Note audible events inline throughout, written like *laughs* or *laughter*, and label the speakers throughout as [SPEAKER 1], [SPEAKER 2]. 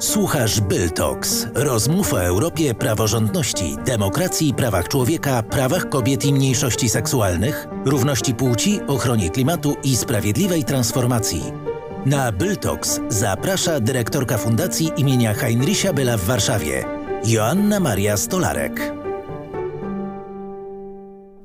[SPEAKER 1] Słuchasz Byltox. Rozmów o Europie, praworządności, demokracji, prawach człowieka, prawach kobiet i mniejszości seksualnych, równości płci, ochronie klimatu i sprawiedliwej transformacji. Na Byltox zaprasza dyrektorka Fundacji imienia Heinricha Byla w Warszawie, Joanna Maria Stolarek.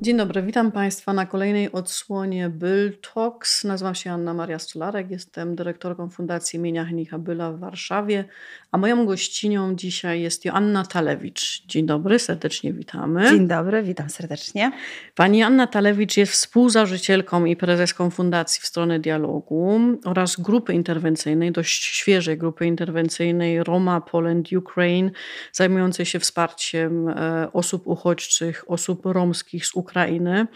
[SPEAKER 2] Dzień dobry, witam Państwa na kolejnej odsłonie Byl Talks. Nazywam się Anna Maria Stolarek, jestem dyrektorką Fundacji imienia Henicha Byla w Warszawie, a moją gościnią dzisiaj jest Joanna Talewicz. Dzień dobry, serdecznie witamy.
[SPEAKER 3] Dzień dobry, witam serdecznie.
[SPEAKER 2] Pani Anna Talewicz jest współzałożycielką i prezeską Fundacji w stronę dialogu oraz grupy interwencyjnej, dość świeżej grupy interwencyjnej Roma Poland Ukraine, zajmującej się wsparciem e, osób uchodźczych, osób romskich z Ukrainy Ukrainy.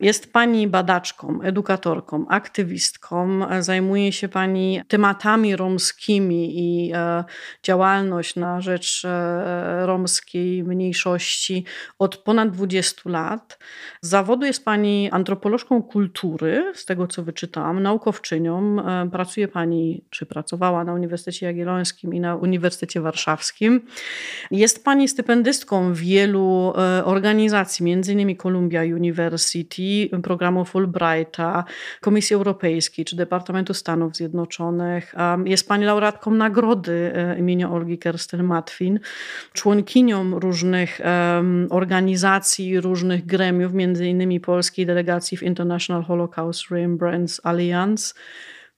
[SPEAKER 2] Jest Pani badaczką, edukatorką, aktywistką. Zajmuje się Pani tematami romskimi i e, działalność na rzecz e, romskiej mniejszości od ponad 20 lat. Z zawodu jest Pani antropolożką kultury, z tego co wyczytałam, naukowczynią. E, pracuje Pani, czy pracowała na Uniwersytecie Jagiellońskim i na Uniwersytecie Warszawskim. Jest Pani stypendystką wielu organizacji, między innymi Columbia University, programu Fulbrighta, Komisji Europejskiej czy Departamentu Stanów Zjednoczonych. Jest pani laureatką nagrody e, imienia Olgi Kersten-Matwin, członkinią różnych organizacji, różnych gremiów, między innymi polskiej delegacji w International Holocaust Remembrance Alliance.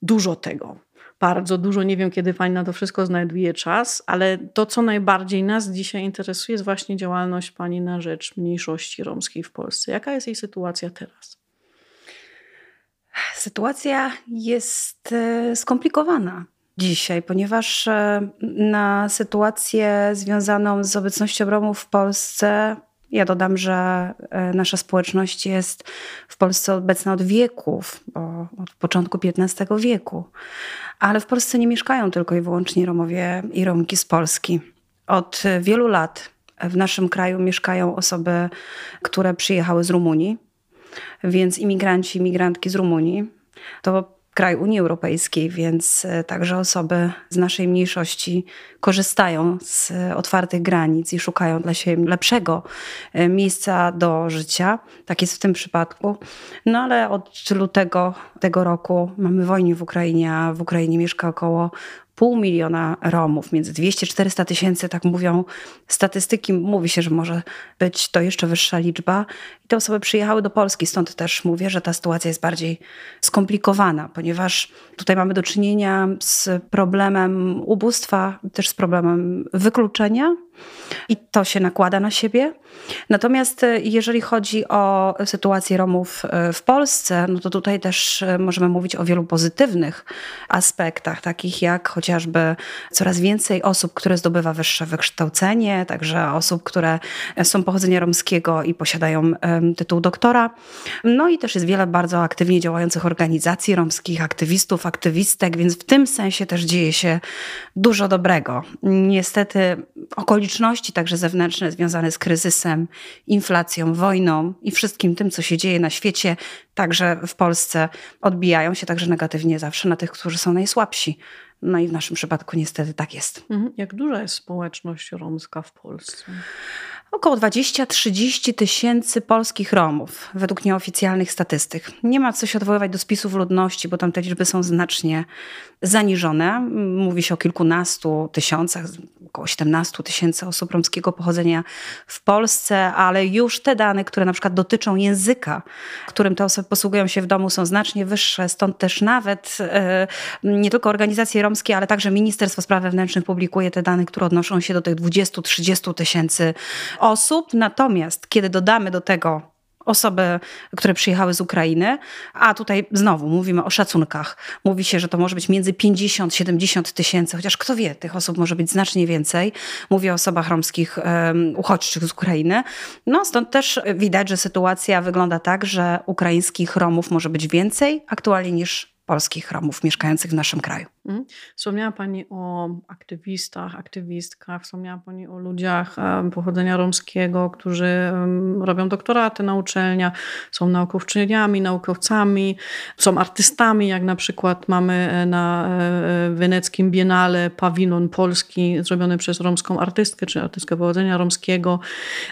[SPEAKER 2] Dużo tego bardzo dużo. Nie wiem, kiedy Pani na to wszystko znajduje czas, ale to, co najbardziej nas dzisiaj interesuje, jest właśnie działalność Pani na rzecz mniejszości romskiej w Polsce. Jaka jest jej sytuacja teraz?
[SPEAKER 3] Sytuacja jest e, skomplikowana dzisiaj, ponieważ e, na sytuację związaną z obecnością Romów w Polsce ja dodam, że e, nasza społeczność jest w Polsce obecna od wieków, bo od początku XV wieku. Ale w Polsce nie mieszkają tylko i wyłącznie Romowie i Romki z Polski. Od wielu lat w naszym kraju mieszkają osoby, które przyjechały z Rumunii, więc imigranci, imigrantki z Rumunii. To kraj Unii Europejskiej, więc e, także osoby z naszej mniejszości korzystają z otwartych granic i szukają dla siebie lepszego e, miejsca do życia. Tak jest w tym przypadku. No ale od lutego tego roku mamy wojnę w Ukrainie, a w Ukrainie mieszka około pół miliona Romów, między 200-400 tysięcy, tak mówią statystyki. Mówi się, że może być to jeszcze wyższa liczba. I te osoby przyjechały do Polski, stąd też mówię, że ta sytuacja jest bardziej skomplikowana, ponieważ tutaj mamy do czynienia z problemem ubóstwa, też z problemem wykluczenia i to się nakłada na siebie. Natomiast e, jeżeli chodzi o sytuację Romów e, w Polsce, no to tutaj też e, możemy mówić o wielu pozytywnych aspektach, takich jak chociażby coraz więcej osób, które zdobywa wyższe wykształcenie, także osób, które są pochodzenia romskiego i posiadają tytuł doktora. No i też jest wiele bardzo aktywnie działających organizacji romskich, aktywistów, aktywistek, więc w tym sensie też dzieje się dużo dobrego. Niestety okoliczności także zewnętrzne związane z kryzysem, inflacją, wojną i wszystkim tym, co się dzieje na świecie, także w Polsce, odbijają się także negatywnie zawsze na tych, którzy są najsłabsi. No i w naszym przypadku niestety tak jest.
[SPEAKER 2] Mhm. Jak duża jest społeczność romska w Polsce?
[SPEAKER 3] Około 20-30 tysięcy polskich Romów, według nieoficjalnych statystyk. Nie ma co się odwoływać do spisów ludności, bo tam te liczby są znacznie zaniżone. Mówi się o kilkunastu tysiącach, około 17 tysięcy osób romskiego pochodzenia w Polsce, ale już te dane, które na przykład dotyczą języka, którym te osoby posługują się w domu, są znacznie wyższe. Stąd też nawet e, nie tylko organizacje romskie, ale także Ministerstwo Spraw Wewnętrznych publikuje te dane, które odnoszą się do tych 20-30 tysięcy osób. Natomiast kiedy dodamy do tego osoby, które przyjechały z Ukrainy, a tutaj znowu mówimy o szacunkach. Mówi się, że to może być między 50-70 tysięcy, chociaż kto wie, tych osób może być znacznie więcej. Mówię o osobach romskich um, uchodźczych z Ukrainy. No stąd też widać, że sytuacja wygląda tak, że ukraińskich Romów może być więcej aktualnie niż polskich Romów mieszkających w naszym kraju.
[SPEAKER 2] Mhm. Wspomniała Pani o aktywistach, aktywistkach, wspomniała Pani o ludziach pochodzenia romskiego, którzy robią doktoraty na uczelniach, są naukowczyniami, naukowcami, są artystami, jak na przykład mamy e, na e, weneckim Biennale pawilon polski zrobiony przez romską artystkę, czy artystkę pochodzenia romskiego.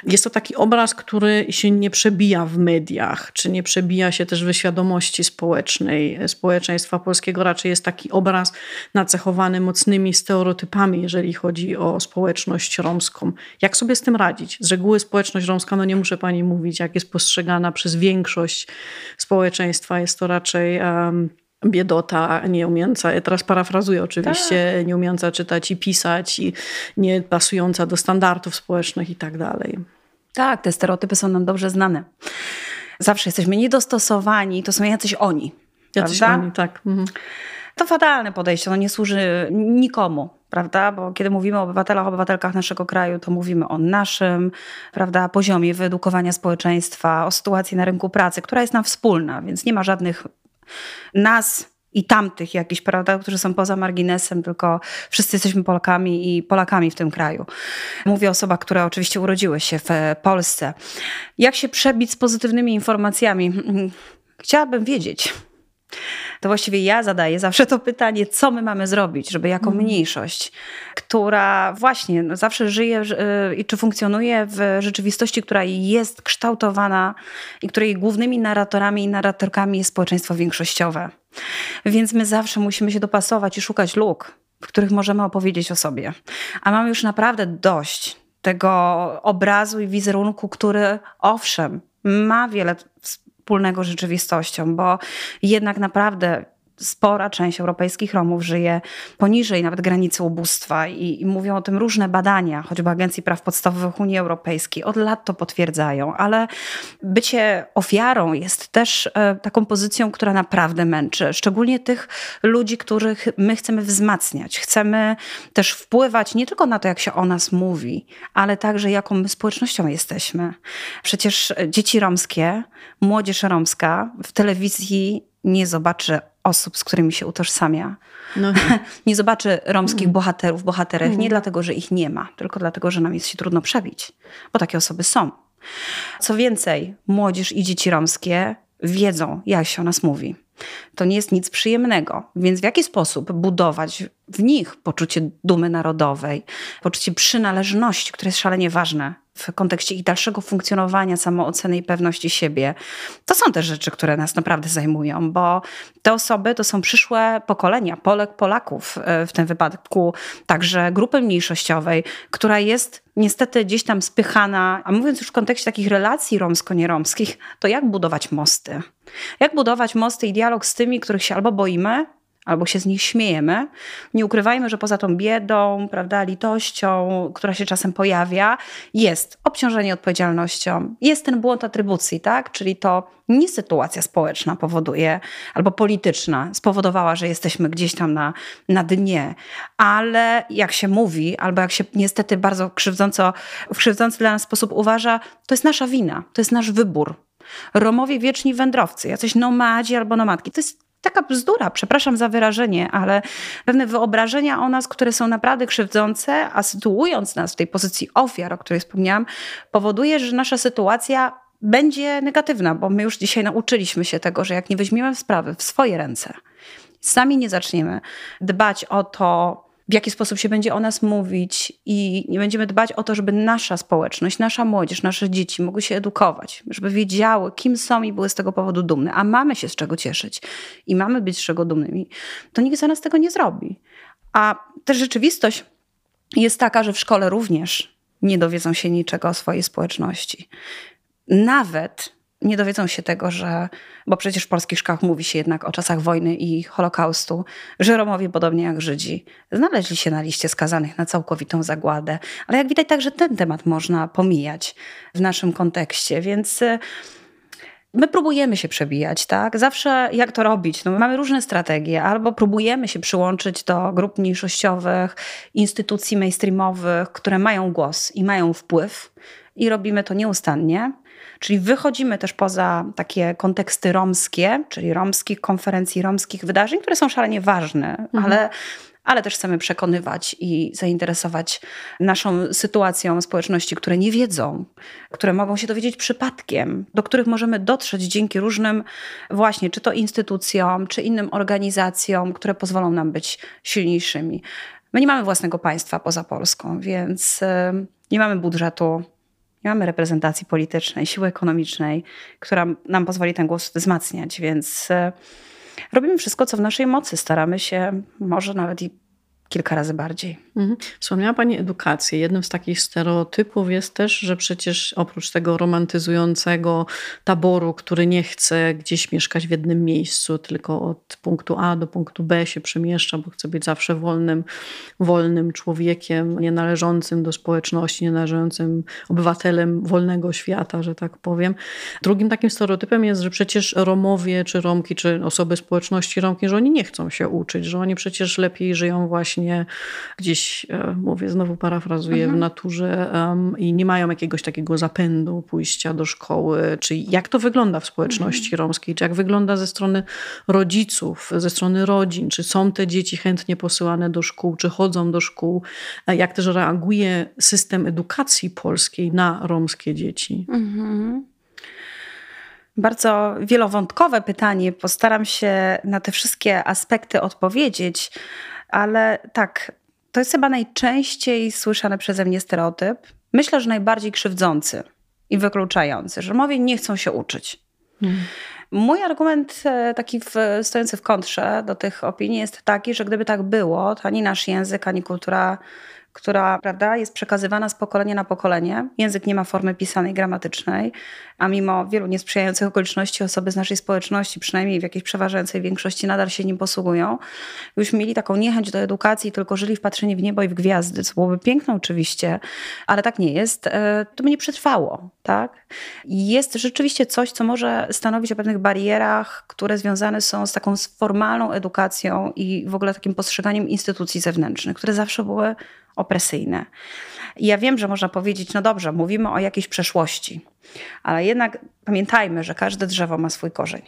[SPEAKER 2] Jest to taki obraz, który się nie przebija w mediach, czy nie przebija się też we świadomości społecznej, społeczeństwa polskiego. Raczej jest taki obraz, nacechowany mocnymi stereotypami, jeżeli chodzi o społeczność romską. Jak sobie z tym radzić? Z reguły społeczność romska, no nie muszę pani mówić, jak jest postrzegana przez większość społeczeństwa, jest to raczej. Um, biedota, nie umiejąca, ja teraz parafrazuję oczywiście, tak. nie umiejąca czytać i pisać, i nie pasująca do standardów społecznych i tak dalej.
[SPEAKER 3] Tak, te stereotypy są nam dobrze znane. Zawsze jesteśmy niedostosowani, to są jacyś oni.
[SPEAKER 2] Jacyś prawda? oni, tak. Mhm.
[SPEAKER 3] To fatalne podejście, ono nie służy nikomu, prawda? Bo kiedy mówimy o obywatelach, obywatelkach naszego kraju, to mówimy o naszym, prawda, poziomie wyedukowania społeczeństwa, o sytuacji na rynku pracy, która jest nam wspólna, więc nie ma żadnych nas i tamtych jakichś, prawda, którzy są poza marginesem, tylko wszyscy jesteśmy Polakami i Polakami w tym kraju. Mówię o osobach, które oczywiście urodziły się w Polsce. Jak się przebić z pozytywnymi informacjami? Chciałabym wiedzieć to właściwie ja zadaję zawsze to pytanie, co my mamy zrobić, żeby jako mhm. mniejszość, która właśnie no, zawsze żyje y, i czy funkcjonuje w rzeczywistości, która jest kształtowana i której głównymi narratorami i narratorkami jest społeczeństwo większościowe. Więc my zawsze musimy się dopasować i szukać luk, w których możemy opowiedzieć o sobie. A mamy już naprawdę dość tego obrazu i wizerunku, który owszem, ma wiele wspólnego z rzeczywistością, bo jednak naprawdę spora część europejskich Romów żyje poniżej nawet granicy ubóstwa i, i, mówią o tym różne badania, choćby Agencji Praw Podstawowych Unii Europejskiej. Od lat to potwierdzają, ale bycie ofiarą jest też e, taką pozycją, która naprawdę męczy. Szczególnie tych ludzi, których my chcemy wzmacniać. Chcemy też wpływać nie tylko na to, jak się o nas mówi, ale także jaką my społecznością jesteśmy. Przecież dzieci romskie, młodzież romska w telewizji nie zobaczy osób, z którymi się utożsamia. No. *laughs* nie zobaczy romskich mm. bohaterów, bohaterek, mm. nie dlatego, że ich nie ma, tylko dlatego, że nam jest się trudno przebić, bo takie osoby są. Co więcej, młodzież i dzieci romskie wiedzą, jak się o nas mówi. To nie jest nic przyjemnego. Więc w jaki sposób budować w nich poczucie dumy narodowej, poczucie przynależności, które jest szalenie ważne w kontekście ich dalszego funkcjonowania, samooceny i pewności siebie. To są te rzeczy, które nas naprawdę zajmują, bo te osoby to są przyszłe pokolenia Polek, Polaków e, w tym wypadku, także grupy mniejszościowej, która jest niestety gdzieś tam spychana, a mówiąc już w kontekście takich relacji romsko-nieromskich, to jak budować mosty? Jak budować mosty i dialog z tymi, których się albo boimy, albo się z nich śmiejemy. Nie ukrywajmy, że poza tą biedą, prawda, litością, która się czasem pojawia, jest obciążenie odpowiedzialnością, jest ten błąd atrybucji, tak? Czyli to nie sytuacja społeczna powoduje, albo polityczna spowodowała, że jesteśmy gdzieś tam na, na dnie, ale jak się mówi, albo jak się niestety bardzo krzywdząco, w krzywdzący dla nas sposób uważa, to jest nasza wina, to jest nasz wybór. Romowie wieczni wędrowcy, jacyś nomadzi albo nomadki. To jest taka bzdura, przepraszam za wyrażenie, ale pewne wyobrażenia o nas, które są naprawdę krzywdzące, a sytuując nas w tej pozycji ofiar, o której wspomniałam, powoduje, że nasza sytuacja będzie negatywna, bo my już dzisiaj nauczyliśmy się tego, że jak nie weźmiemy sprawy w swoje ręce, sami nie zaczniemy dbać o to, w jaki sposób się będzie o nas mówić i nie będziemy dbać o to, żeby nasza społeczność, nasza młodzież, nasze dzieci mogły się edukować, żeby wiedziały, kim są i były z tego powodu dumne, a mamy się z czego cieszyć i mamy być z czego dumnymi, to nikt za nas tego nie zrobi. A też rzeczywistość jest taka, że w szkole również nie dowiedzą się niczego o swojej społeczności. Nawet nie dowiedzą się tego, że, bo przecież w polskich szkołach mówi się jednak o czasach wojny i Holokaustu, że Romowie, podobnie jak Żydzi, znaleźli się na liście skazanych na całkowitą zagładę. Ale jak widać, także ten temat można pomijać w naszym kontekście, więc. Y, my próbujemy się przebijać, tak? Zawsze jak to robić? No, mamy różne strategie. Albo próbujemy się przyłączyć do grup mniejszościowych, instytucji mainstreamowych, które mają głos i mają wpływ, i robimy to nieustannie Czyli wychodzimy też poza takie konteksty romskie, czyli romskich konferencji, romskich wydarzeń, które są szalenie ważne, mhm. ale ale też chcemy przekonywać i zainteresować naszą sytuacją społeczności, które nie wiedzą, które mogą się dowiedzieć przypadkiem, do których możemy dotrzeć dzięki różnym właśnie, czy to instytucjom, czy innym organizacjom, które pozwolą nam być silniejszymi. My nie mamy własnego państwa poza Polską, więc nie mamy budżetu, nie mamy reprezentacji politycznej, siły ekonomicznej, która nam pozwoli ten głos wzmacniać, więc robimy wszystko, co w naszej mocy. Staramy się może nawet i kilka razy bardziej.
[SPEAKER 2] Mhm. Wspomniała Pani edukację. Jednym z takich stereotypów jest też, że przecież oprócz tego romantyzującego taboru, który nie chce gdzieś mieszkać w jednym miejscu, tylko od punktu A do punktu B się przemieszcza, bo chce być zawsze wolnym, wolnym człowiekiem, nie należącym do społeczności, nie należącym obywatelem wolnego świata, że tak powiem. Drugim takim stereotypem jest, że przecież Romowie, czy Romki, czy osoby społeczności Romki, że oni nie chcą się uczyć, że oni przecież lepiej żyją właśnie gdzieś, e, mówię, znowu parafrazuję, mhm. w naturze um, i nie mają jakiegoś takiego zapędu pójścia do szkoły. Czy jak to wygląda w społeczności mhm. romskiej? Czy jak wygląda ze strony rodziców, ze strony rodzin? Czy są te dzieci chętnie posyłane do szkół, czy chodzą do szkół? Jak też reaguje system edukacji polskiej na romskie dzieci? Mhm.
[SPEAKER 3] Bardzo wielowątkowe pytanie. Postaram się na te wszystkie aspekty odpowiedzieć, ale tak, to jest chyba najczęściej słyszany przeze mnie stereotyp. Myślę, że najbardziej krzywdzący i wykluczający, że Romowie nie chcą się uczyć. Hmm. Mój argument e, taki w, stojący w kontrze do tych opinii jest taki, że gdyby tak było, to ani nasz język, ani kultura która prawda, jest przekazywana z pokolenia na pokolenie. Język nie ma formy pisanej, gramatycznej, a mimo wielu niesprzyjających okoliczności osoby z naszej społeczności, przynajmniej w jakiejś przeważającej większości, nadal się nim posługują. Już mieli taką niechęć do edukacji, tylko żyli w patrzeniu w niebo i w gwiazdy, co byłoby piękne oczywiście, ale tak nie jest. E, to by nie przetrwało. Tak? Jest rzeczywiście coś, co może stanowić o pewnych barierach, które związane są z taką formalną edukacją i w ogóle takim postrzeganiem instytucji zewnętrznych, które zawsze były opresyjne. I ja wiem, że można powiedzieć, no dobrze, mówimy o jakiejś przeszłości, ale jednak pamiętajmy, że każde drzewo ma swój korzeń.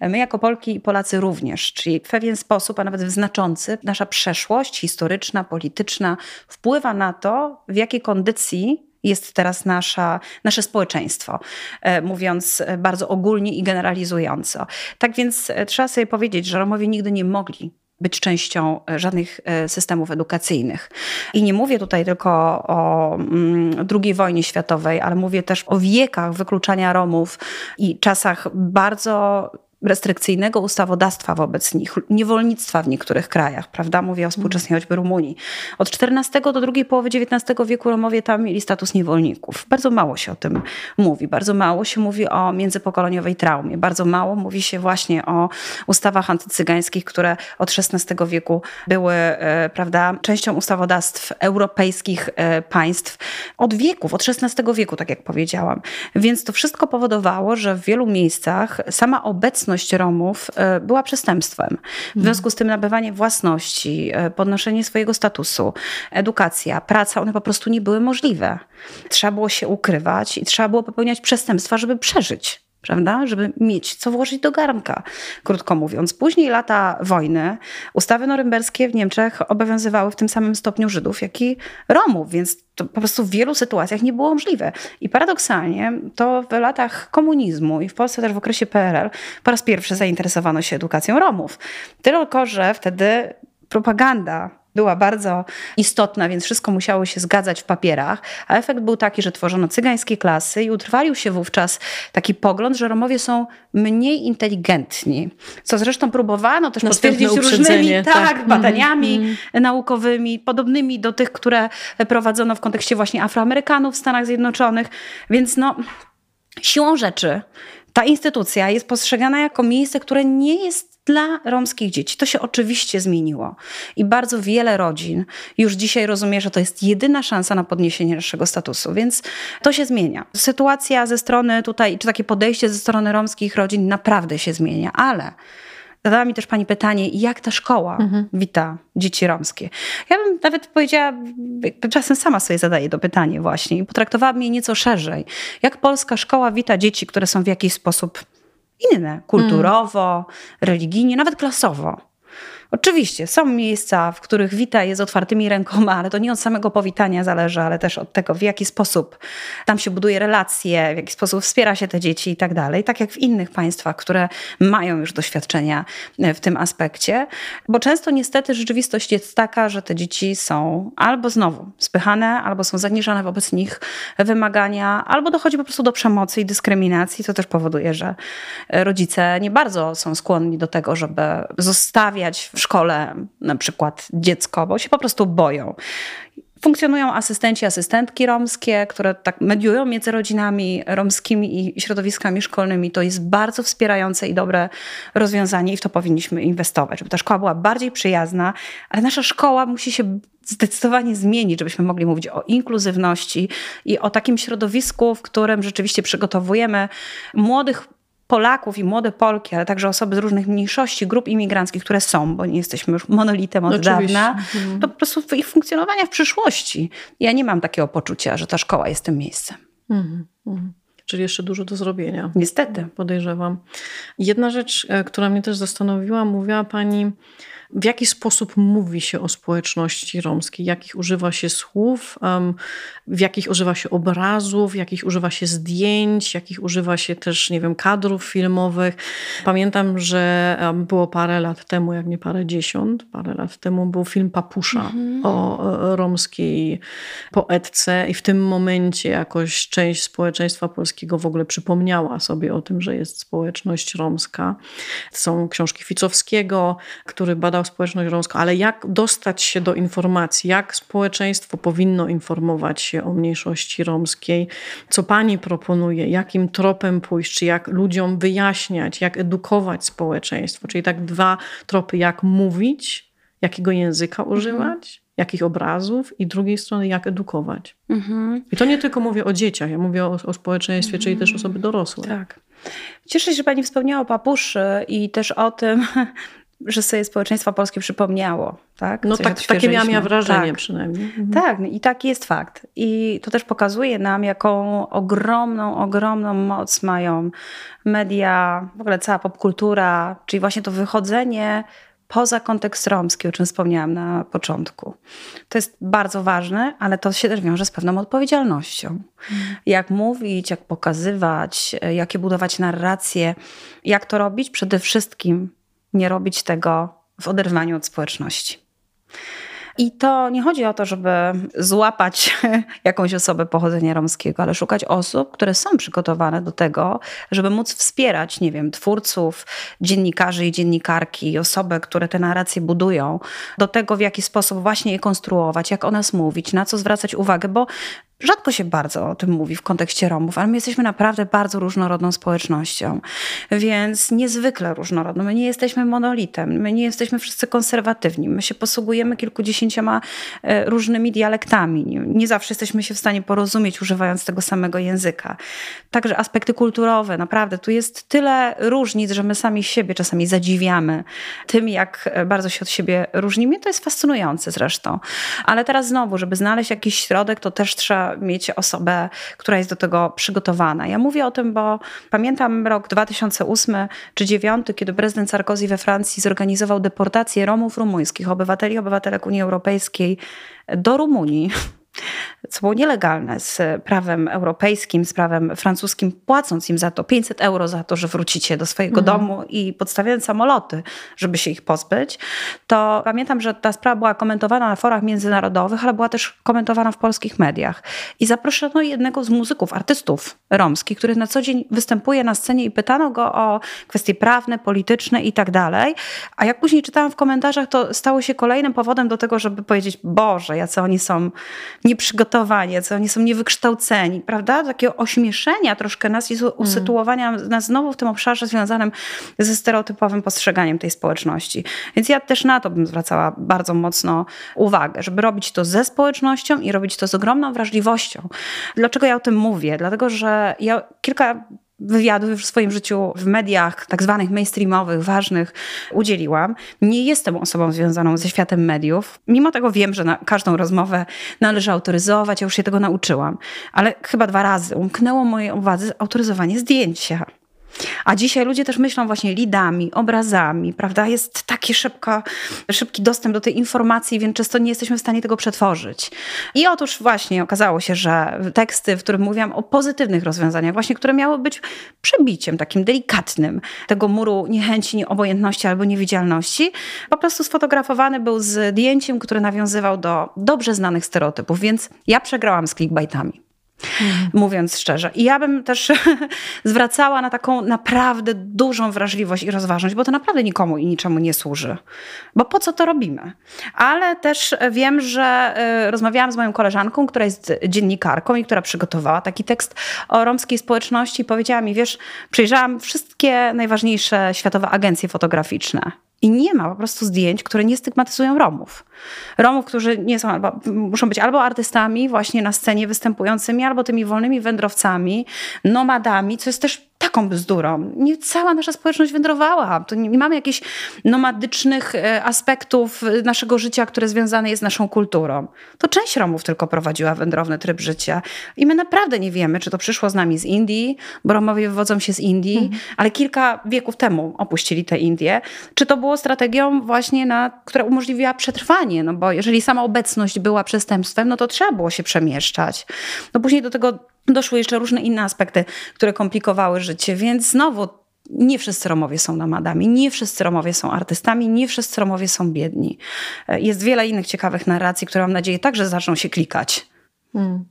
[SPEAKER 3] My jako Polki i Polacy również, czyli w pewien sposób, a nawet w znaczący, nasza przeszłość historyczna, polityczna wpływa na to, w jakiej kondycji jest teraz nasza, nasze społeczeństwo, e, mówiąc bardzo ogólnie i generalizująco. Tak więc e, trzeba sobie powiedzieć, że Romowie nigdy nie mogli być częścią e, żadnych e, systemów edukacyjnych. I nie mówię tutaj tylko o mm, II wojnie światowej, ale mówię też o wiekach wykluczania Romów i czasach bardzo restrykcyjnego ustawodawstwa wobec nich, niewolnictwa w niektórych krajach, prawda? Mówię o współczesnej choćby Rumunii. Od XIV do drugiej połowy XIX wieku Romowie tam mieli status niewolników. Bardzo mało się o tym mówi. Bardzo mało się mówi o międzypokoleniowej traumie. Bardzo mało mówi się właśnie o ustawach antycygańskich, które od XVI wieku były, e, prawda, częścią ustawodawstw europejskich e, państw od wieków, od XVI wieku, tak jak powiedziałam. Więc to wszystko powodowało, że w wielu miejscach sama obecność obecność Romów e, była przestępstwem. W związku z tym nabywanie własności, e, podnoszenie swojego statusu, edukacja, praca, one po prostu nie były możliwe. Trzeba było się ukrywać i trzeba było popełniać przestępstwa, żeby przeżyć prawda? Żeby mieć co włożyć do garnka, krótko mówiąc. Później lata wojny, ustawy norymberskie w Niemczech obowiązywały w tym samym stopniu Żydów, jak i Romów, więc to po prostu w wielu sytuacjach nie było możliwe. I paradoksalnie to w latach komunizmu i w Polsce też w okresie PRL po raz pierwszy zainteresowano się edukacją Romów. Tylko, że wtedy propaganda była bardzo istotna, więc wszystko musiało się zgadzać w papierach, a efekt był taki, że tworzono cygańskie klasy i utrwalił się wówczas taki pogląd, że Romowie są mniej inteligentni, co zresztą próbowano też Następne potwierdzić różnymi tak, tak, badaniami mm, mm. naukowymi, podobnymi do tych, które prowadzono w kontekście właśnie Afroamerykanów w Stanach Zjednoczonych, więc no siłą rzeczy ta instytucja jest postrzegana jako miejsce, które nie jest dla romskich dzieci. To się oczywiście zmieniło i bardzo wiele rodzin już dzisiaj rozumie, że to jest jedyna szansa na podniesienie naszego statusu, więc to się zmienia. Sytuacja ze strony tutaj, czy takie podejście ze strony romskich rodzin naprawdę się zmienia, ale Zadała mi też pani pytanie, jak ta szkoła mhm. wita dzieci romskie. Ja bym nawet powiedziała, czasem sama sobie zadaję to pytanie właśnie i potraktowałabym je nieco szerzej. Jak polska szkoła wita dzieci, które są w jakiś sposób inne, kulturowo, mm. religijnie, nawet klasowo? Oczywiście są miejsca, w których wita jest otwartymi rękoma, ale to nie od samego powitania zależy, ale też od tego, w jaki sposób tam się buduje relacje, w jaki sposób wspiera się te dzieci i tak dalej. Tak jak w innych państwach, które mają już doświadczenia w tym aspekcie. Bo często niestety rzeczywistość jest taka, że te dzieci są albo znowu spychane, albo są zaniżane wobec nich wymagania, albo dochodzi po prostu do przemocy i dyskryminacji, co też powoduje, że rodzice nie bardzo są skłonni do tego, żeby zostawiać w szkole na przykład dziecko, bo się po prostu boją. Funkcjonują asystenci, asystentki romskie, które tak mediują między rodzinami romskimi i środowiskami szkolnymi. To jest bardzo wspierające i dobre rozwiązanie i w to powinniśmy inwestować, żeby ta szkoła była bardziej przyjazna, ale nasza szkoła musi się zdecydowanie zmienić, żebyśmy mogli mówić o inkluzywności i o takim środowisku, w którym rzeczywiście przygotowujemy młodych Polaków i młode Polki, ale także osoby z różnych mniejszości, grup imigranckich, które są, bo nie jesteśmy już monolitem od Oczywiście. dawna, mhm. to po prostu ich funkcjonowania w przyszłości. Ja nie mam takiego poczucia, że ta szkoła jest tym miejscem. Mhm.
[SPEAKER 2] Mhm. Czyli jeszcze dużo do zrobienia.
[SPEAKER 3] Niestety.
[SPEAKER 2] Podejrzewam. Jedna rzecz, e, która mnie też zastanowiła, mówiła Pani w jaki sposób mówi się o społeczności romskiej, jakich używa się słów, w jakich używa się obrazów, jakich używa się zdjęć, jakich używa się też, nie wiem, kadrów filmowych. Pamiętam, że było parę lat temu, jak nie parę dziesiąt, parę lat temu był film Papusza mhm. o romskiej poetce i w tym momencie jakoś część społeczeństwa polskiego w ogóle przypomniała sobie o tym, że jest społeczność romska. Są książki Ficowskiego, który badał społeczność romską, ale jak dostać się do informacji, jak społeczeństwo powinno informować się o mniejszości romskiej, co pani proponuje, jakim tropem pójść, czy jak ludziom wyjaśniać, jak edukować społeczeństwo, czyli tak dwa tropy, jak mówić, jakiego języka mhm. używać, jakich obrazów? I drugiej strony jak edukować. Mhm. I to nie tylko mówię o dzieciach, ja mówię o, o społeczeństwie, czyli też osoby dorosłe.
[SPEAKER 3] Tak. Cieszę się, że Pani wspomniała o papuszy i też o tym, że sobie społeczeństwo polskie przypomniało. Tak?
[SPEAKER 2] No tak, takie miałam ja wrażenie tak. przynajmniej. Mhm.
[SPEAKER 3] Tak, i taki jest fakt. I to też pokazuje nam, jaką ogromną, ogromną moc mają media, w ogóle cała popkultura, czyli właśnie to wychodzenie poza kontekst romski, o czym wspomniałam na początku. To jest bardzo ważne, ale to się też wiąże z pewną odpowiedzialnością. Mhm. Jak mówić, jak pokazywać, jakie budować narracje, jak to robić? Przede wszystkim nie robić tego w oderwaniu od społeczności. I to nie chodzi o to, żeby złapać *laughs* jakąś osobę pochodzenia romskiego, ale szukać osób, które są przygotowane do tego, żeby móc wspierać, nie wiem, twórców, dziennikarzy i dziennikarki, osoby, które te narracje budują, do tego, w jaki sposób właśnie je konstruować, jak o nas mówić, na co zwracać uwagę, bo Rzadko się bardzo o tym mówi w kontekście Romów, ale my jesteśmy naprawdę bardzo różnorodną społecznością, więc niezwykle różnorodną. My nie jesteśmy monolitem, my nie jesteśmy wszyscy konserwatywni, my się posługujemy kilkudziesięcioma e, różnymi dialektami. Nie zawsze jesteśmy się w stanie porozumieć, używając tego samego języka. Także aspekty kulturowe, naprawdę, tu jest tyle różnic, że my sami siebie czasami zadziwiamy tym, jak bardzo się od siebie różnimy. To jest fascynujące zresztą. Ale teraz znowu, żeby znaleźć jakiś środek, to też trzeba mieć osobę, która jest do tego przygotowana. Ja mówię o tym, bo pamiętam rok 2008 czy 2009, kiedy prezydent Sarkozy we Francji zorganizował deportację Romów rumuńskich, obywateli, obywatelek Unii Europejskiej do Rumunii co było nielegalne z prawem europejskim, z prawem francuskim, płacąc im za to 500 euro za to, że wrócicie do swojego mm. domu i podstawiając samoloty, żeby się ich pozbyć, to pamiętam, że ta sprawa była komentowana na forach międzynarodowych, ale była też komentowana w polskich mediach. I zaproszono jednego z muzyków, artystów romskich, który na co dzień występuje na scenie i pytano go o kwestie prawne, polityczne i tak dalej. A jak później czytałam w komentarzach, to stało się kolejnym powodem do tego, żeby powiedzieć, Boże, jacy oni są nieprzygotowanie, co oni są niewykształceni, prawda? Takiego ośmieszenia troszkę nas i mm. usytuowania nas znowu w tym obszarze związanym ze stereotypowym postrzeganiem tej społeczności. Więc ja też na to bym zwracała bardzo mocno uwagę, żeby robić to ze społecznością i robić to z ogromną wrażliwością. Dlaczego ja o tym mówię? Dlatego, że ja kilka wywiadów w swoim życiu w mediach tak zwanych mainstreamowych, ważnych udzieliłam. Nie jestem osobą związaną ze światem mediów. Mimo tego wiem, że każdą rozmowę należy autoryzować, ja już się tego nauczyłam. Ale chyba dwa razy umknęło mojej uwadze autoryzowanie zdjęcia. A dzisiaj ludzie też myślą właśnie lidami, obrazami, prawda? Jest taki szybko, szybki dostęp do tej informacji, więc często nie jesteśmy w stanie tego przetworzyć. I otóż właśnie okazało się, że teksty, w których mówiłam o pozytywnych rozwiązaniach, właśnie które miały być przebiciem takim delikatnym tego muru niechęci, nieobojętności albo niewidzialności, po prostu sfotografowany był zdjęciem, które nawiązywał do dobrze znanych stereotypów, więc ja przegrałam z clickbaitami. Mhm. Mówiąc szczerze. I ja bym też *laughs* zwracała na taką naprawdę dużą wrażliwość i rozważność, bo to naprawdę nikomu i niczemu nie służy. Bo po co to robimy? Ale też wiem, że e, rozmawiałam z moją koleżanką, która jest dziennikarką i która przygotowała taki tekst o romskiej społeczności. Powiedziała mi, wiesz, przejrzałam wszystkie najważniejsze światowe agencje fotograficzne. I nie ma po prostu zdjęć, które nie stygmatyzują Romów. Romów, którzy nie są albo, muszą być albo artystami właśnie na scenie występującymi, albo tymi wolnymi wędrowcami, nomadami, co jest też taką bzdurą. Nie cała nasza społeczność wędrowała. To nie, nie mamy jakichś nomadycznych e, aspektów naszego życia, które związane jest z naszą kulturą. To część Romów tylko prowadziła wędrowny tryb życia. I my naprawdę nie wiemy, czy to przyszło z nami z Indii, bo Romowie wywodzą się z Indii, mhm. ale kilka wieków temu opuścili te Indie. Czy to było strategią właśnie, na, która umożliwiła przetrwanie? No bo jeżeli sama obecność była przestępstwem, no to trzeba było się przemieszczać. No później do tego doszły jeszcze różne inne aspekty, które komplikowały życie, więc znowu nie wszyscy Romowie są nomadami, nie wszyscy Romowie są artystami, nie wszyscy Romowie są biedni. Jest wiele innych ciekawych narracji, które mam nadzieję także zaczną się klikać. Hmm.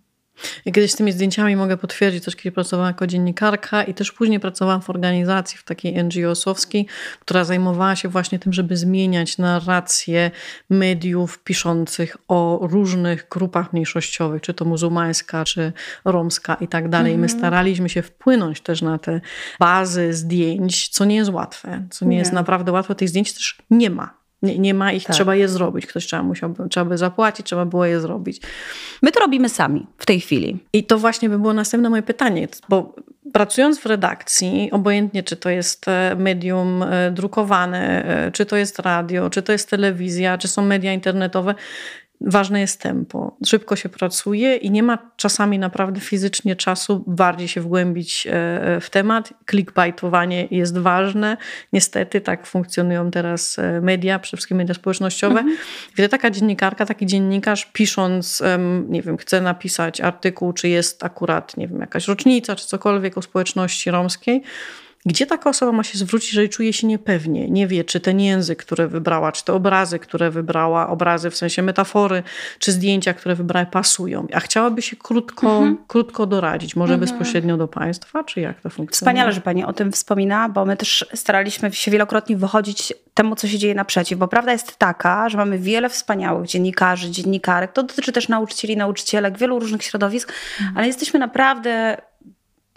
[SPEAKER 2] Ja kiedyś z tymi zdjęciami mogę potwierdzić, też kiedy pracowałam jako dziennikarka i też później pracowałam w organizacji, w takiej NGO-sowskiej, która zajmowała się właśnie tym, żeby zmieniać narrację mediów piszących o różnych grupach mniejszościowych, czy to muzułmańska, czy romska i tak dalej. My mhm. staraliśmy się wpłynąć też na te bazy zdjęć, co nie jest łatwe, co nie, nie. jest naprawdę łatwe. Tych zdjęć też nie ma. Nie, nie ma ich, tak. trzeba je zrobić. Ktoś trzeba, musiał, trzeba by zapłacić, trzeba było je zrobić.
[SPEAKER 3] My to robimy sami w tej chwili.
[SPEAKER 2] I to właśnie by było następne moje pytanie, bo pracując w redakcji, obojętnie czy to jest e, medium e, drukowane, e, czy to jest radio, czy to jest telewizja, czy są media internetowe, ważne jest tempo. Szybko się pracuje i nie ma czasami naprawdę fizycznie czasu bardziej się wgłębić e, e, w temat. Clickbaitowanie jest ważne. Niestety tak funkcjonują teraz e, media, przede wszystkim media społecznościowe. Mhm. Taka dziennikarka, taki dziennikarz pisząc, nie wiem, chce napisać artykuł, czy jest akurat, nie wiem, jakaś rocznica, czy cokolwiek o społeczności romskiej, gdzie taka osoba ma się zwrócić, jeżeli czuje się niepewnie, nie wie, czy ten język, który wybrała, czy te obrazy, które wybrała, obrazy w sensie metafory, czy zdjęcia, które wybrała, pasują, a chciałaby się krótko, mhm. krótko doradzić, może mhm. bezpośrednio do Państwa, czy jak to funkcjonuje?
[SPEAKER 3] Wspaniale, że Pani o tym wspomina, bo my też staraliśmy się wielokrotnie wychodzić temu, co się dzieje naprzeciw, bo prawda jest taka, że mamy wiele wspaniałych dziennikarzy, dziennikarek, to dotyczy też nauczycieli, nauczycielek, wielu różnych środowisk, mhm. ale jesteśmy naprawdę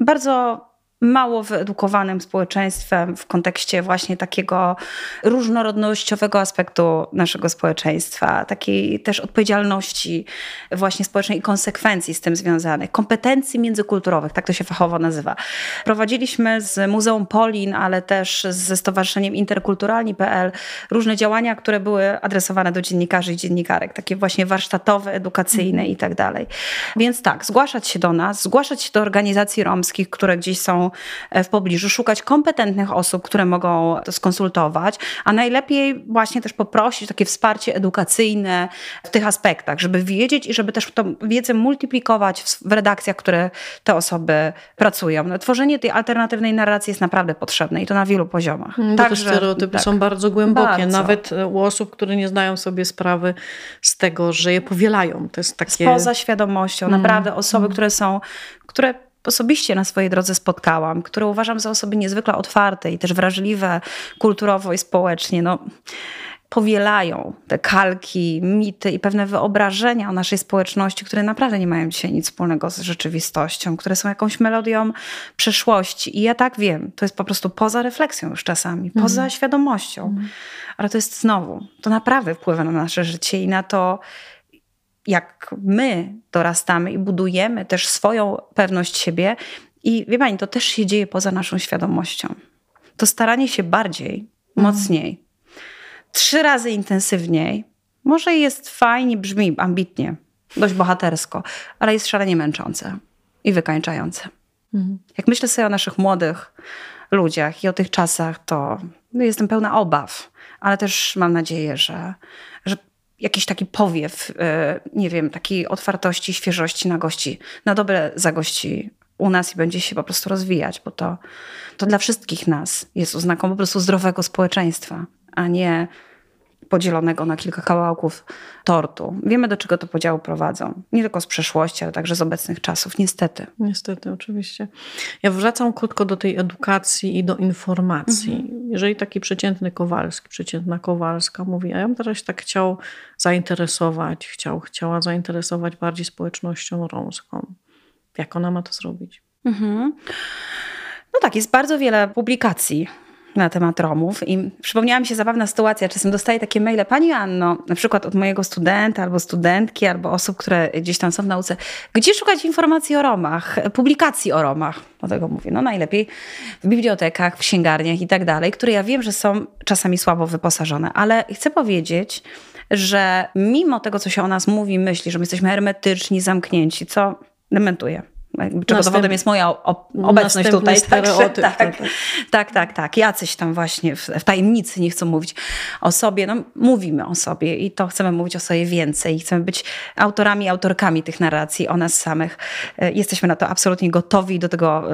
[SPEAKER 3] bardzo mało wyedukowanym społeczeństwem w kontekście właśnie takiego różnorodnościowego aspektu naszego społeczeństwa, takiej też odpowiedzialności właśnie społecznej i konsekwencji z tym związanych, kompetencji międzykulturowych, tak to się fachowo nazywa. Prowadziliśmy z Muzeum Polin, ale też ze Stowarzyszeniem Interkulturalni.pl różne działania, które były adresowane do dziennikarzy i dziennikarek, takie właśnie warsztatowe, edukacyjne i tak dalej. Więc tak, zgłaszać się do nas, zgłaszać się do organizacji romskich, które gdzieś są w pobliżu, szukać kompetentnych osób, które mogą to skonsultować, a najlepiej właśnie też poprosić takie wsparcie edukacyjne w tych aspektach, żeby wiedzieć i żeby też tą wiedzę multiplikować w redakcjach, które te osoby pracują. No, tworzenie tej alternatywnej narracji jest naprawdę potrzebne i to na wielu poziomach.
[SPEAKER 2] Mm, Także, te stereotypy tak. są bardzo głębokie, bardzo. nawet e, u osób, które nie zdają sobie sprawy z tego, że je powielają. To jest takie...
[SPEAKER 3] Poza świadomością. Mm. Naprawdę osoby, mm. które są, które osobiście na swojej drodze spotkałam, które uważam za osoby niezwykle otwarte i też wrażliwe kulturowo i społecznie. No, powielają te kalki, mity i pewne wyobrażenia o naszej społeczności, które naprawdę nie mają dzisiaj nic wspólnego z rzeczywistością, które są jakąś melodią przeszłości. I ja tak wiem, to jest po prostu poza refleksją już czasami, poza mm. świadomością. Mm. Ale to jest znowu, to naprawdę wpływa na nasze życie i na to, jak my dorastamy i budujemy też swoją pewność siebie I wie pani, to też się dzieje poza naszą świadomością. To staranie się bardziej, mhm. mocniej, trzy razy intensywniej, może jest fajnie, brzmi ambitnie, dość bohatersko, ale jest szalenie męczące i wykańczające. Mhm. Jak myślę sobie o naszych młodych ludziach i o tych czasach, to jestem pełna obaw, ale też mam nadzieję, że, że jakiś taki powiew, e, nie wiem, takiej otwartości, świeżości na gości, na dobre zagości u nas i będzie się po prostu rozwijać, bo to, to dla wszystkich nas jest oznaką po prostu zdrowego społeczeństwa, a nie podzielonego na kilka kawałków tortu. Wiemy, do czego te podziały prowadzą. Nie tylko z przeszłości, ale także z obecnych czasów, niestety.
[SPEAKER 2] Niestety, oczywiście. Ja wracam krótko do tej edukacji i do informacji. Mhm. Jeżeli taki przeciętny Kowalski, przeciętna Kowalska mówi, a ja bym teraz tak chciał zainteresować, chciał, chciała zainteresować bardziej społecznością romską. Jak ona ma to zrobić? Mhm.
[SPEAKER 3] No tak, jest bardzo wiele publikacji na temat Romów i przypomniała mi się zabawna sytuacja. Czasem dostaję takie maile, Pani Anno, na przykład od mojego studenta albo studentki, albo osób, które gdzieś tam są w nauce, gdzie szukać informacji o Romach, publikacji o Romach? Dlatego mówię, no najlepiej w bibliotekach, w księgarniach i tak dalej, które ja wiem, że są czasami słabo wyposażone, ale chcę powiedzieć, że mimo tego, co się o nas mówi, myśli, że my jesteśmy hermetyczni, zamknięci, co dementuję czego dowodem jest moja obecność tutaj. Także, tak, tak, tak, tak, tak. Jacyś tam właśnie w, w, tajemnicy nie chcą mówić o sobie. No, mówimy o sobie i to chcemy mówić o sobie więcej. Chcemy być autorami, autorkami tych narracji o nas samych. E, jesteśmy na to absolutnie gotowi. Do tego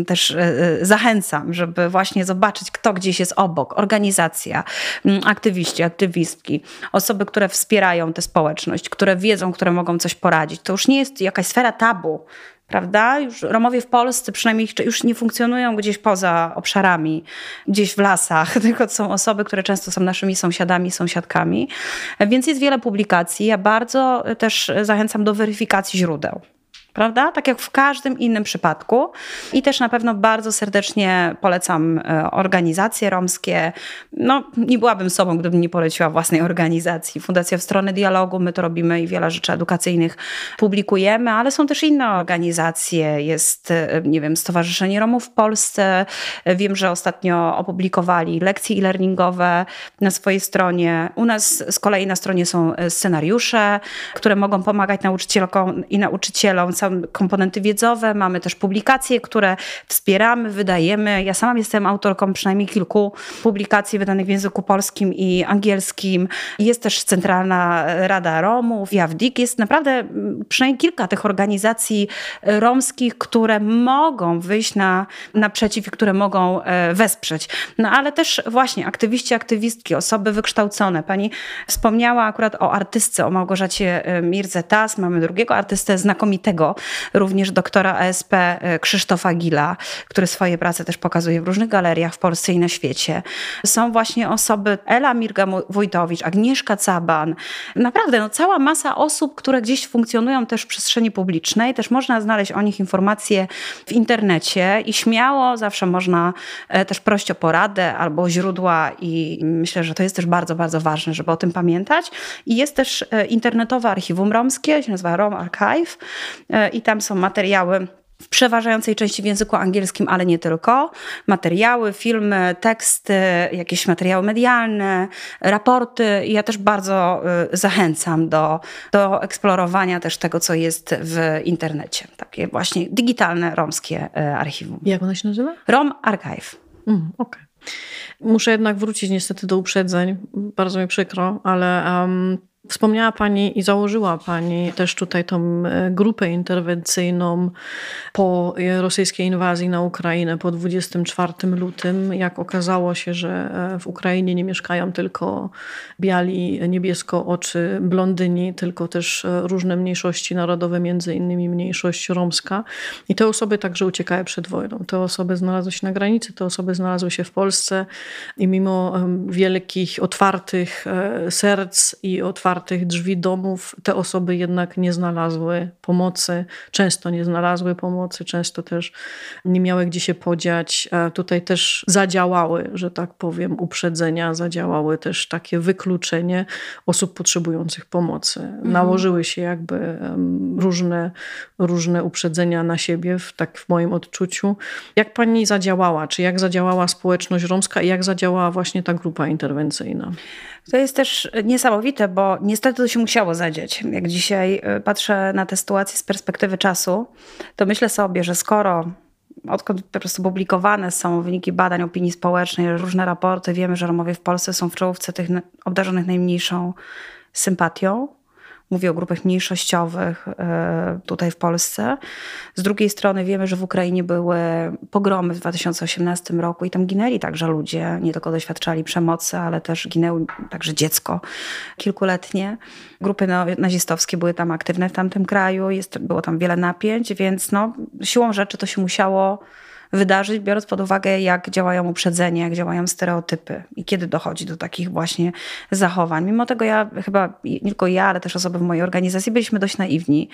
[SPEAKER 3] y, też y, zachęcam, żeby właśnie zobaczyć, kto gdzieś jest obok. Organizacja, aktywiści, aktywistki, osoby, które wspierają tę społeczność, które wiedzą, które mogą coś poradzić. To już nie jest jakaś sfera tabu prawda? Już Romowie w Polsce przynajmniej już nie funkcjonują gdzieś poza obszarami, gdzieś w lasach, *laughs* tylko są osoby, które często są naszymi sąsiadami, sąsiadkami. Więc jest wiele publikacji. Ja bardzo też zachęcam do weryfikacji źródeł prawda? Tak jak w każdym innym przypadku. I też na pewno bardzo serdecznie polecam e, organizacje romskie. No, nie byłabym sobą, gdybym nie poleciła własnej organizacji. Fundacja w stronę dialogu, my to robimy i wiele rzeczy edukacyjnych publikujemy, ale są też inne organizacje. Jest, e, nie wiem, Stowarzyszenie Romów w Polsce. Wiem, że ostatnio opublikowali lekcje e-learningowe na swojej stronie. U nas z kolei na stronie są e, scenariusze, które mogą pomagać nauczycielkom i nauczycielom są komponenty wiedzowe, mamy też publikacje, które wspieramy, wydajemy. Ja sama jestem autorką przynajmniej kilku publikacji wydanych w języku polskim i angielskim. Jest też Centralna Rada Romów, JAWDIK. Jest naprawdę mm, przynajmniej kilka tych organizacji romskich, które mogą wyjść na, naprzeciw i które mogą e, wesprzeć. No ale też właśnie aktywiści, aktywistki, osoby wykształcone. Pani wspomniała akurat o artystce, o Małgorzacie e, Mirze Tas. Mamy drugiego artystę znakomitego, również doktora ASP e, Krzysztofa Gila, który swoje prace też pokazuje w różnych galeriach w Polsce i na świecie. Są właśnie osoby Ela Mirga-Wójtowicz, Agnieszka Caban. Naprawdę, no, cała masa osób, które gdzieś funkcjonują też w przestrzeni publicznej. Też można znaleźć o nich informacje w internecie i śmiało zawsze można e, też prosić o poradę albo źródła i myślę, że to jest też bardzo, bardzo ważne, żeby o tym pamiętać. I jest też e, internetowe archiwum romskie, się nazywa Rom Archive i tam są materiały w przeważającej części w języku angielskim, ale nie tylko. Materiały, filmy, teksty, jakieś materiały medialne, raporty. Ja też bardzo y, zachęcam do, do eksplorowania też tego, co jest w internecie. Takie właśnie digitalne romskie y, archiwum.
[SPEAKER 2] Jak ono się nazywa?
[SPEAKER 3] Rom Archive.
[SPEAKER 2] Mm, Okej. Okay. Muszę jednak wrócić niestety do uprzedzeń. Bardzo mi przykro, ale um, Wspomniała Pani i założyła Pani też tutaj tą e, grupę interwencyjną po rosyjskiej inwazji na Ukrainę po 24 lutym. Jak okazało się, że e, w Ukrainie nie mieszkają tylko biali, niebiesko oczy blondyni, tylko też e, różne mniejszości narodowe, między innymi mniejszość romska. I te osoby także uciekały przed wojną. Te osoby znalazły się na granicy, te osoby znalazły się w Polsce i mimo wielkich, otwartych serc i otwartych otwartych drzwi domów te osoby jednak nie znalazły pomocy, często nie znalazły pomocy, często też nie miały gdzie się podziać. Tutaj też zadziałały, że tak powiem, uprzedzenia, zadziałały też takie wykluczenie osób potrzebujących pomocy. Mhm. Nałożyły się jakby różne, różne uprzedzenia na siebie, w, tak w moim odczuciu. Jak pani zadziałała? Czy jak zadziałała społeczność romska i jak zadziałała właśnie ta grupa interwencyjna?
[SPEAKER 3] To jest też niesamowite, bo niestety to się musiało zadzieć. Jak dzisiaj y, patrzę na tę sytuację z perspektywy czasu, to myślę sobie, że skoro odkąd po prostu publikowane są wyniki badań opinii społecznej, różne raporty, wiemy, że Romowie w Polsce są w czołówce tych obdarzonych najmniejszą sympatią, Mówię o grupach mniejszościowych e, tutaj w Polsce. Z drugiej strony wiemy, że w Ukrainie były pogromy w 2018 roku i tam ginęli także ludzie, nie tylko doświadczali przemocy, ale też ginęło także dziecko kilkuletnie. Grupy nazistowskie były tam aktywne w tamtym kraju, jest, było tam wiele napięć, więc no, siłą rzeczy to się musiało wydarzyć, biorąc pod uwagę, jak działają uprzedzenia, jak działają stereotypy i kiedy dochodzi do takich właśnie zachowań. Mimo tego ja chyba, nie tylko ja, ale też osoby w mojej organizacji byliśmy dość naiwni,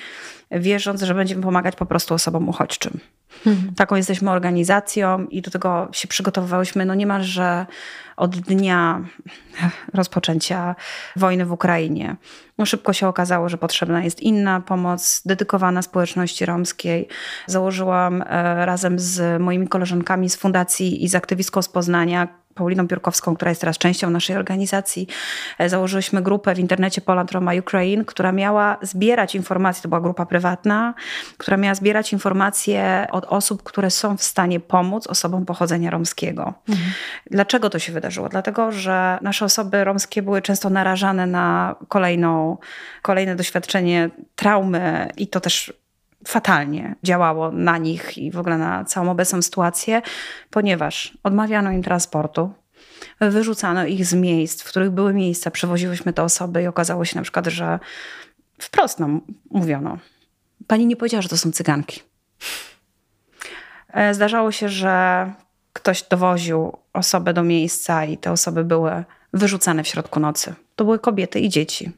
[SPEAKER 3] wierząc, że będziemy pomagać po prostu osobom uchodźczym. Mhm. Taką jesteśmy organizacją i do tego się przygotowywałyśmy no niemalże od dnia rozpoczęcia wojny w Ukrainie. No szybko się okazało, że potrzebna jest inna pomoc dedykowana społeczności romskiej. Założyłam e, razem z moimi koleżankami z fundacji i z aktywistką z Poznania Pauliną Piórkowską, która jest teraz częścią naszej organizacji, e, założyliśmy grupę w internecie Poland Roma Ukraine, która miała zbierać informacje, to była grupa prywatna, która miała zbierać informacje od osób, które są w stanie pomóc osobom pochodzenia romskiego. Mhm. Dlaczego to się wydarzyło? Dlatego, że nasze osoby romskie były często narażane na kolejną, kolejne doświadczenie traumy i to też fatalnie działało na nich i w ogóle na całą obecną sytuację, ponieważ odmawiano im transportu, wyrzucano ich z miejsc, w których były miejsca, przewoziłyśmy te osoby i okazało się na przykład, że wprost nam mówiono, pani nie powiedziała, że to są cyganki. E, zdarzało się, że ktoś dowoził osobę do miejsca i te osoby były wyrzucane w środku nocy. To były kobiety i dzieci.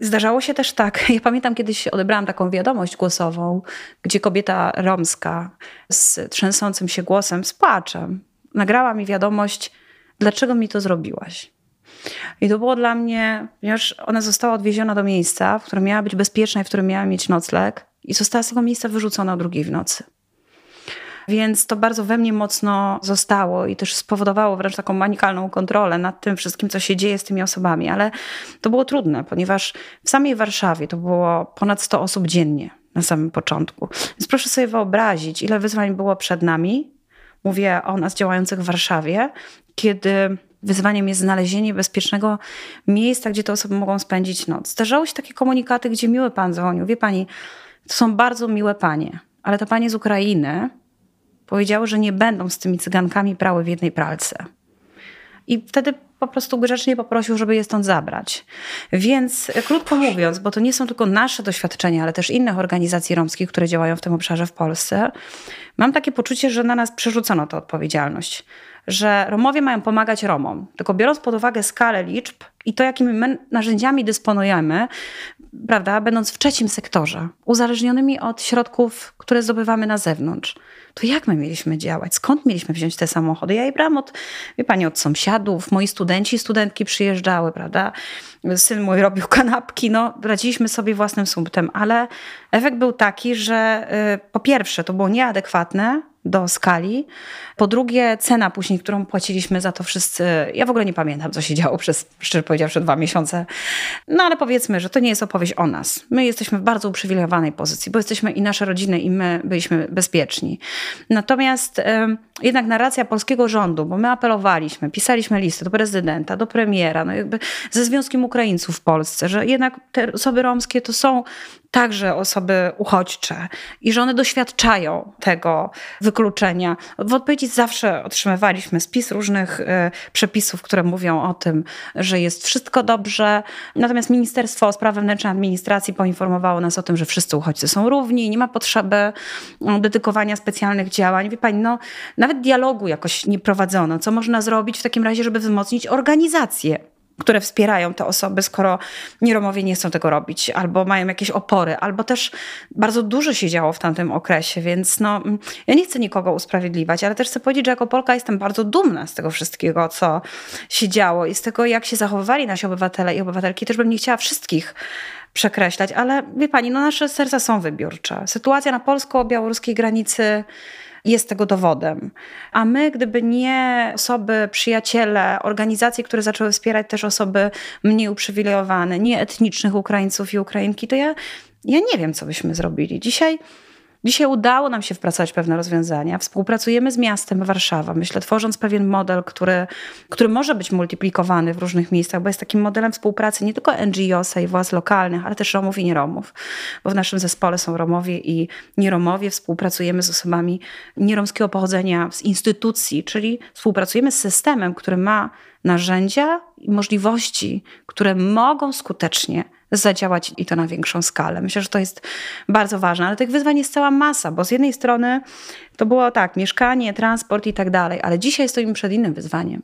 [SPEAKER 3] Zdarzało się też tak, *laughs* ja pamiętam kiedyś odebrałam taką wiadomość głosową, gdzie kobieta romska z trzęsącym się głosem, z płaczem, nagrała mi wiadomość, dlaczego mi to zrobiłaś. I to było dla mnie, ponieważ ona została odwieziona do miejsca, w którym miała być bezpieczna i w którym miała mieć nocleg, i została z tego miejsca wyrzucona o drugiej w nocy. Więc to bardzo we mnie mocno zostało i też spowodowało wręcz taką manikalną kontrolę nad tym wszystkim, co się dzieje z tymi osobami. Ale to było trudne, ponieważ w samej Warszawie to było ponad 100 osób dziennie na samym początku. Więc proszę sobie wyobrazić, ile wyzwań było przed nami. Mówię o nas działających w Warszawie, kiedy wyzwaniem jest znalezienie bezpiecznego miejsca, gdzie te osoby mogą spędzić noc. Zdarzały się takie komunikaty, gdzie miły pan dzwonił. Wie pani, to są bardzo miłe panie, ale to panie z Ukrainy Powiedziały, że nie będą z tymi cygankami prały w jednej pralce. I wtedy po prostu grzecznie poprosił, żeby je stąd zabrać. Więc krótko mówiąc, bo to nie są tylko nasze doświadczenia, ale też innych organizacji romskich, które działają w tym obszarze w Polsce, mam takie poczucie, że na nas przerzucono tę odpowiedzialność. Że Romowie mają pomagać Romom. Tylko biorąc pod uwagę skalę liczb i to, jakimi narzędziami dysponujemy, prawda, będąc w trzecim sektorze, uzależnionymi od środków, które zdobywamy na zewnątrz, to jak my mieliśmy działać? Skąd mieliśmy wziąć te samochody? Ja je brałam od, wie pani, od sąsiadów, moi studenci studentki przyjeżdżały, prawda? Syn mój robił kanapki, no radziliśmy sobie własnym sumptem, ale efekt był taki, że y, po pierwsze to było nieadekwatne, do skali. Po drugie, cena później, którą płaciliśmy za to wszyscy, ja w ogóle nie pamiętam, co się działo przez, szczerze powiedziawszy, dwa miesiące. No ale powiedzmy, że to nie jest opowieść o nas. My jesteśmy w bardzo uprzywilejowanej pozycji, bo jesteśmy i nasze rodziny, i my byliśmy bezpieczni. Natomiast jednak narracja polskiego rządu, bo my apelowaliśmy, pisaliśmy listy do prezydenta, do premiera, no jakby ze Związkiem Ukraińców w Polsce, że jednak te osoby romskie to są także osoby uchodźcze i że one doświadczają tego wykluczenia. W odpowiedzi zawsze otrzymywaliśmy spis różnych y, przepisów, które mówią o tym, że jest wszystko dobrze. Natomiast Ministerstwo Spraw Wewnętrznych Administracji poinformowało nas o tym, że wszyscy uchodźcy są równi, nie ma potrzeby no, dedykowania specjalnych działań. Wie pani, no, nawet dialogu jakoś nie prowadzono. Co można zrobić w takim razie, żeby wzmocnić organizację które wspierają te osoby, skoro nieromowie nie chcą tego robić, albo mają jakieś opory, albo też bardzo dużo się działo w tamtym okresie, więc no, ja nie chcę nikogo usprawiedliwiać, ale też chcę powiedzieć, że jako Polka jestem bardzo dumna z tego wszystkiego, co się działo i z tego, jak się zachowywali nasi obywatele i obywatelki. Też bym nie chciała wszystkich przekreślać, ale wie pani, no nasze serca są wybiórcze. Sytuacja na polsko-białoruskiej granicy jest tego dowodem. A my, gdyby nie osoby, przyjaciele, organizacje, które zaczęły wspierać też osoby mniej uprzywilejowane, nie etnicznych Ukraińców i Ukrainki, to ja, ja nie wiem, co byśmy zrobili. Dzisiaj Dzisiaj udało nam się wpracować pewne rozwiązania. Współpracujemy z miastem Warszawa, myślę, tworząc pewien model, który, który może być multiplikowany w różnych miejscach, bo jest takim modelem współpracy nie tylko NGOsa i władz lokalnych, ale też Romów i nieromów. Bo w naszym zespole są Romowie i nieromowie. Współpracujemy z osobami nieromskiego pochodzenia z instytucji, czyli współpracujemy z systemem, który ma narzędzia i możliwości, które mogą skutecznie zadziałać i to na większą skalę. Myślę, że to jest bardzo ważne, ale tych wyzwań jest cała masa, bo z jednej strony to było tak, mieszkanie, transport i tak dalej, ale dzisiaj stoimy przed innym wyzwaniem.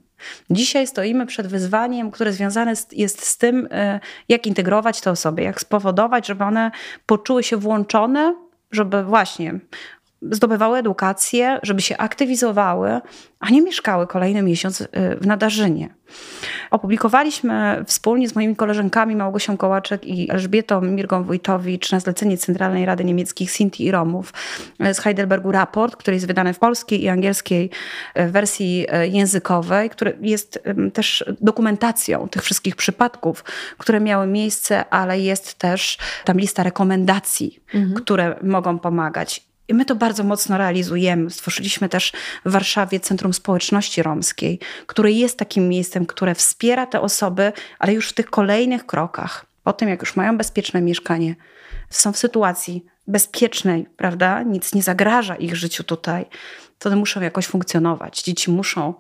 [SPEAKER 3] Dzisiaj stoimy przed wyzwaniem, które związane jest z tym, e, jak integrować te osoby, jak spowodować, żeby one poczuły się włączone, żeby właśnie zdobywały edukację, żeby się aktywizowały, a nie mieszkały kolejny miesiąc y, w Nadarzynie. Opublikowaliśmy wspólnie z moimi koleżankami Małgosią Kołaczek i Elżbietą Mirgą-Wójtowicz na zlecenie Centralnej Rady Niemieckich Sinti i Romów z Heidelbergu raport, który jest wydany w polskiej i angielskiej y, wersji y, językowej, który jest też dokumentacją tych wszystkich przypadków, które miały miejsce, ale jest też tam lista rekomendacji, mhm. które mogą pomagać. I my to bardzo mocno realizujemy. Stworzyliśmy też w Warszawie Centrum Społeczności Romskiej, które jest takim miejscem, które wspiera te osoby, ale już w tych kolejnych krokach, po tym jak już mają bezpieczne mieszkanie, są w sytuacji bezpiecznej, prawda? Nic nie zagraża ich życiu tutaj, to one muszą jakoś funkcjonować. Dzieci muszą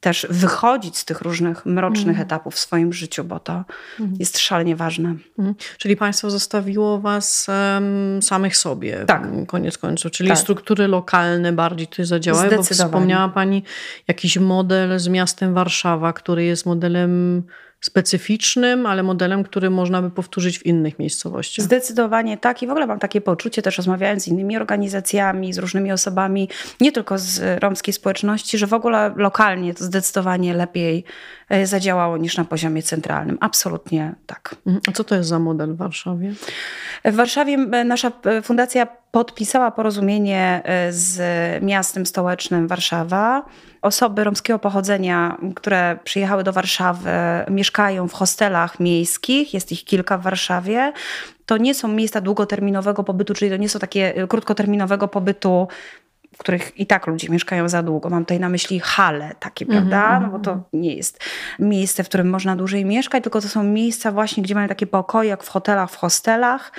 [SPEAKER 3] też wychodzić z tych różnych mrocznych mm. etapów w swoim życiu, bo to mm. jest szalenie ważne. Mm.
[SPEAKER 2] Czyli państwo zostawiło was um, samych sobie,
[SPEAKER 3] tak.
[SPEAKER 2] koniec końców, czyli tak. struktury lokalne bardziej tutaj zadziałały, bo wspomniała pani jakiś model z miastem Warszawa, który jest modelem specyficznym, ale modelem, który można by powtórzyć w innych miejscowościach.
[SPEAKER 3] Zdecydowanie tak i w ogóle mam takie poczucie, też rozmawiając z innymi organizacjami, z różnymi osobami, nie tylko z romskiej społeczności, że w ogóle lokalnie to zdecydowanie lepiej e, zadziałało niż na poziomie centralnym. Absolutnie tak.
[SPEAKER 2] Mhm. A co to jest za model w Warszawie?
[SPEAKER 3] W Warszawie e, nasza e, fundacja podpisała porozumienie z miastem stołecznym Warszawa osoby romskiego pochodzenia, które przyjechały do Warszawy, mieszkają w hostelach miejskich, jest ich kilka w Warszawie. To nie są miejsca długoterminowego pobytu, czyli to nie są takie krótkoterminowego pobytu w których i tak ludzie mieszkają za długo. Mam tutaj na myśli hale takie, -hmm, prawda? No bo to nie jest miejsce, w którym można dłużej mieszkać, tylko to są miejsca właśnie, gdzie mają takie pokoje, jak w hotelach, w hostelach.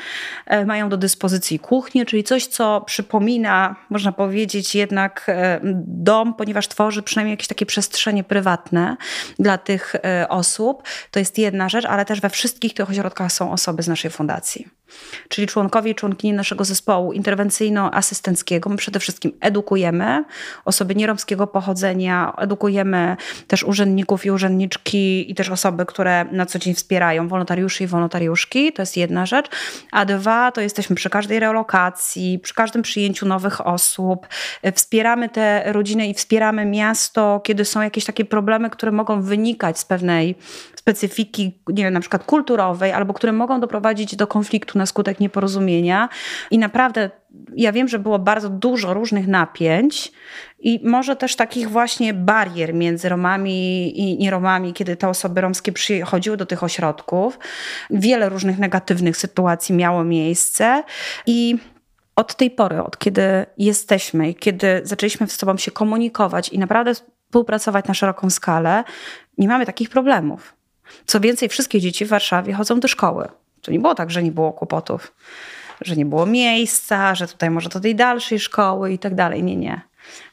[SPEAKER 3] E, mają do dyspozycji kuchnię, czyli coś, co przypomina, można powiedzieć, jednak e, dom, ponieważ tworzy przynajmniej jakieś takie przestrzenie prywatne dla tych e, osób. To jest jedna rzecz, ale też we wszystkich tych ośrodkach są osoby z naszej fundacji czyli członkowie i członkini naszego zespołu interwencyjno-asystenckiego. My przede wszystkim edukujemy osoby nieromskiego pochodzenia, edukujemy też urzędników i urzędniczki i też osoby, które na co dzień wspierają wolontariuszy i wolontariuszki. To jest jedna rzecz. A dwa, to jesteśmy przy każdej relokacji, przy każdym przyjęciu nowych osób. Wspieramy te rodziny i wspieramy miasto, kiedy są jakieś takie problemy, które mogą wynikać z pewnej specyfiki, nie wiem, na przykład kulturowej, albo które mogą doprowadzić do konfliktu na skutek nieporozumienia. I naprawdę ja wiem, że było bardzo dużo różnych napięć i może też takich właśnie barier między Romami i nieromami, kiedy te osoby romskie przychodziły do tych ośrodków. Wiele różnych negatywnych sytuacji miało miejsce i od tej pory, od kiedy jesteśmy, kiedy zaczęliśmy z sobą się komunikować i naprawdę współpracować na szeroką skalę, nie mamy takich problemów. Co więcej, wszystkie dzieci w Warszawie chodzą do szkoły. Nie było tak, że nie było kłopotów, że nie było miejsca, że tutaj może do tej dalszej szkoły i tak dalej. Nie, nie.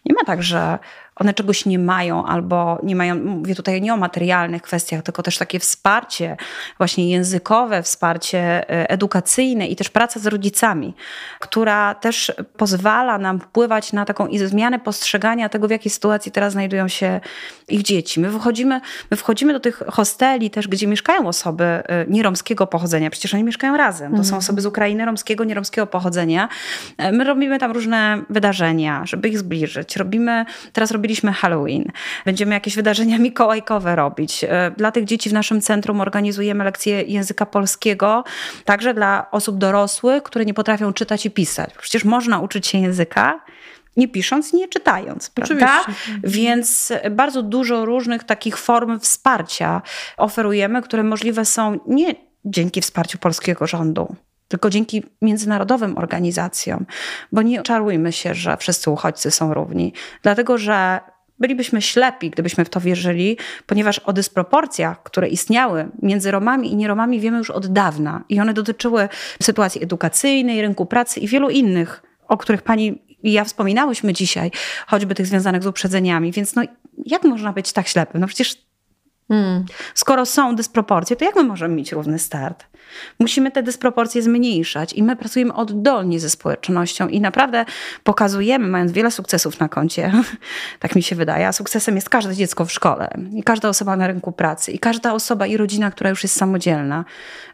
[SPEAKER 3] Nie ma tak, że one czegoś nie mają albo nie mają, mówię tutaj nie o materialnych kwestiach, tylko też takie wsparcie właśnie językowe, wsparcie e, edukacyjne i też praca z rodzicami, która też pozwala nam wpływać na taką zmianę postrzegania tego, w jakiej sytuacji teraz znajdują się ich dzieci. My wchodzimy, my wchodzimy do tych hosteli też, gdzie mieszkają osoby e, nieromskiego pochodzenia, przecież oni mieszkają razem. To są mhm. osoby z Ukrainy, romskiego, nieromskiego pochodzenia. E, my robimy tam różne wydarzenia, żeby ich zbliżyć. Robimy, teraz robimy robiliśmy Halloween. Będziemy jakieś wydarzenia mikołajkowe robić. E, dla tych dzieci w naszym centrum organizujemy lekcje języka polskiego, także dla osób dorosłych, które nie potrafią czytać i pisać. Przecież można uczyć się języka, nie pisząc, nie czytając, prawda? Oczywiście. Więc bardzo dużo różnych takich form wsparcia oferujemy, które możliwe są nie dzięki wsparciu polskiego rządu, tylko dzięki międzynarodowym organizacjom, bo nie czarujmy się, że wszyscy uchodźcy są równi, dlatego że bylibyśmy ślepi, gdybyśmy w to wierzyli, ponieważ o dysproporcjach, które istniały między Romami i nieromami wiemy już od dawna. I one dotyczyły sytuacji edukacyjnej, rynku pracy i wielu innych, o których pani i ja wspominałyśmy dzisiaj, choćby tych związanych z uprzedzeniami, więc no jak można być tak ślepym? No przecież Hmm. Skoro są dysproporcje, to jak my możemy mieć równy start? Musimy te dysproporcje zmniejszać i my pracujemy oddolnie ze społecznością i naprawdę pokazujemy, mając wiele sukcesów na koncie, *laughs* tak mi się wydaje, a sukcesem jest każde dziecko w szkole i każda osoba na rynku pracy i każda osoba i rodzina, która już jest samodzielna,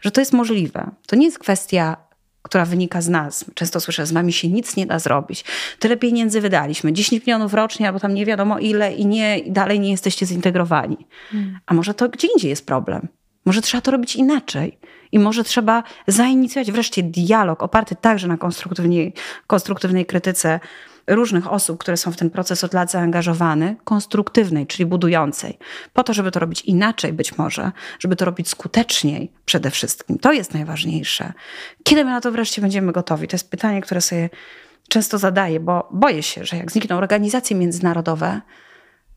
[SPEAKER 3] że to jest możliwe. To nie jest kwestia która wynika z nas. Często słyszę, z nami się nic nie da zrobić. Tyle pieniędzy wydaliśmy, 10 milionów rocznie, albo tam nie wiadomo ile i nie, i dalej nie jesteście zintegrowani. Hmm. A może to gdzie indziej jest problem? Może trzeba to robić inaczej. I może trzeba zainicjować wreszcie dialog oparty także na konstruktywnej, konstruktywnej krytyce różnych osób, które są w ten proces od lat zaangażowane, konstruktywnej, czyli budującej, po to, żeby to robić inaczej być może, żeby to robić skuteczniej przede wszystkim. To jest najważniejsze. Kiedy my na to wreszcie będziemy gotowi? To jest pytanie, które sobie często zadaję, bo boję się, że jak znikną organizacje międzynarodowe,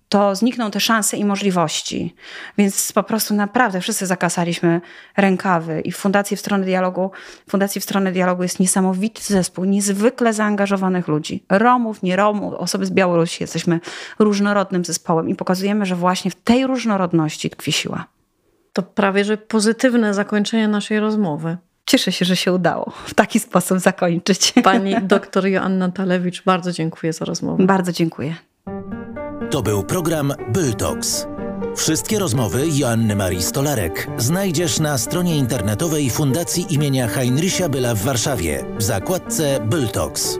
[SPEAKER 3] to znikną te szanse i możliwości. Więc po prostu naprawdę wszyscy zakasaliśmy rękawy i w Fundacji w Stronę Dialogu, Fundacji w Stronę Dialogu jest niesamowity zespół, niezwykle zaangażowanych ludzi. Romów, nie Romów, osoby z Białorusi. Jesteśmy różnorodnym zespołem i pokazujemy, że właśnie w tej różnorodności tkwi siła.
[SPEAKER 2] To prawie, że pozytywne zakończenie naszej rozmowy.
[SPEAKER 3] Cieszę się, że się udało w taki sposób zakończyć.
[SPEAKER 2] Pani *laughs* doktor Joanna Talewicz, bardzo dziękuję za rozmowę.
[SPEAKER 3] Bardzo dziękuję.
[SPEAKER 1] To był program Byltox. Wszystkie rozmowy Joanny Marii Stolarek znajdziesz na stronie internetowej Fundacji imienia Heinricha Byla w Warszawie w zakładce Byltox.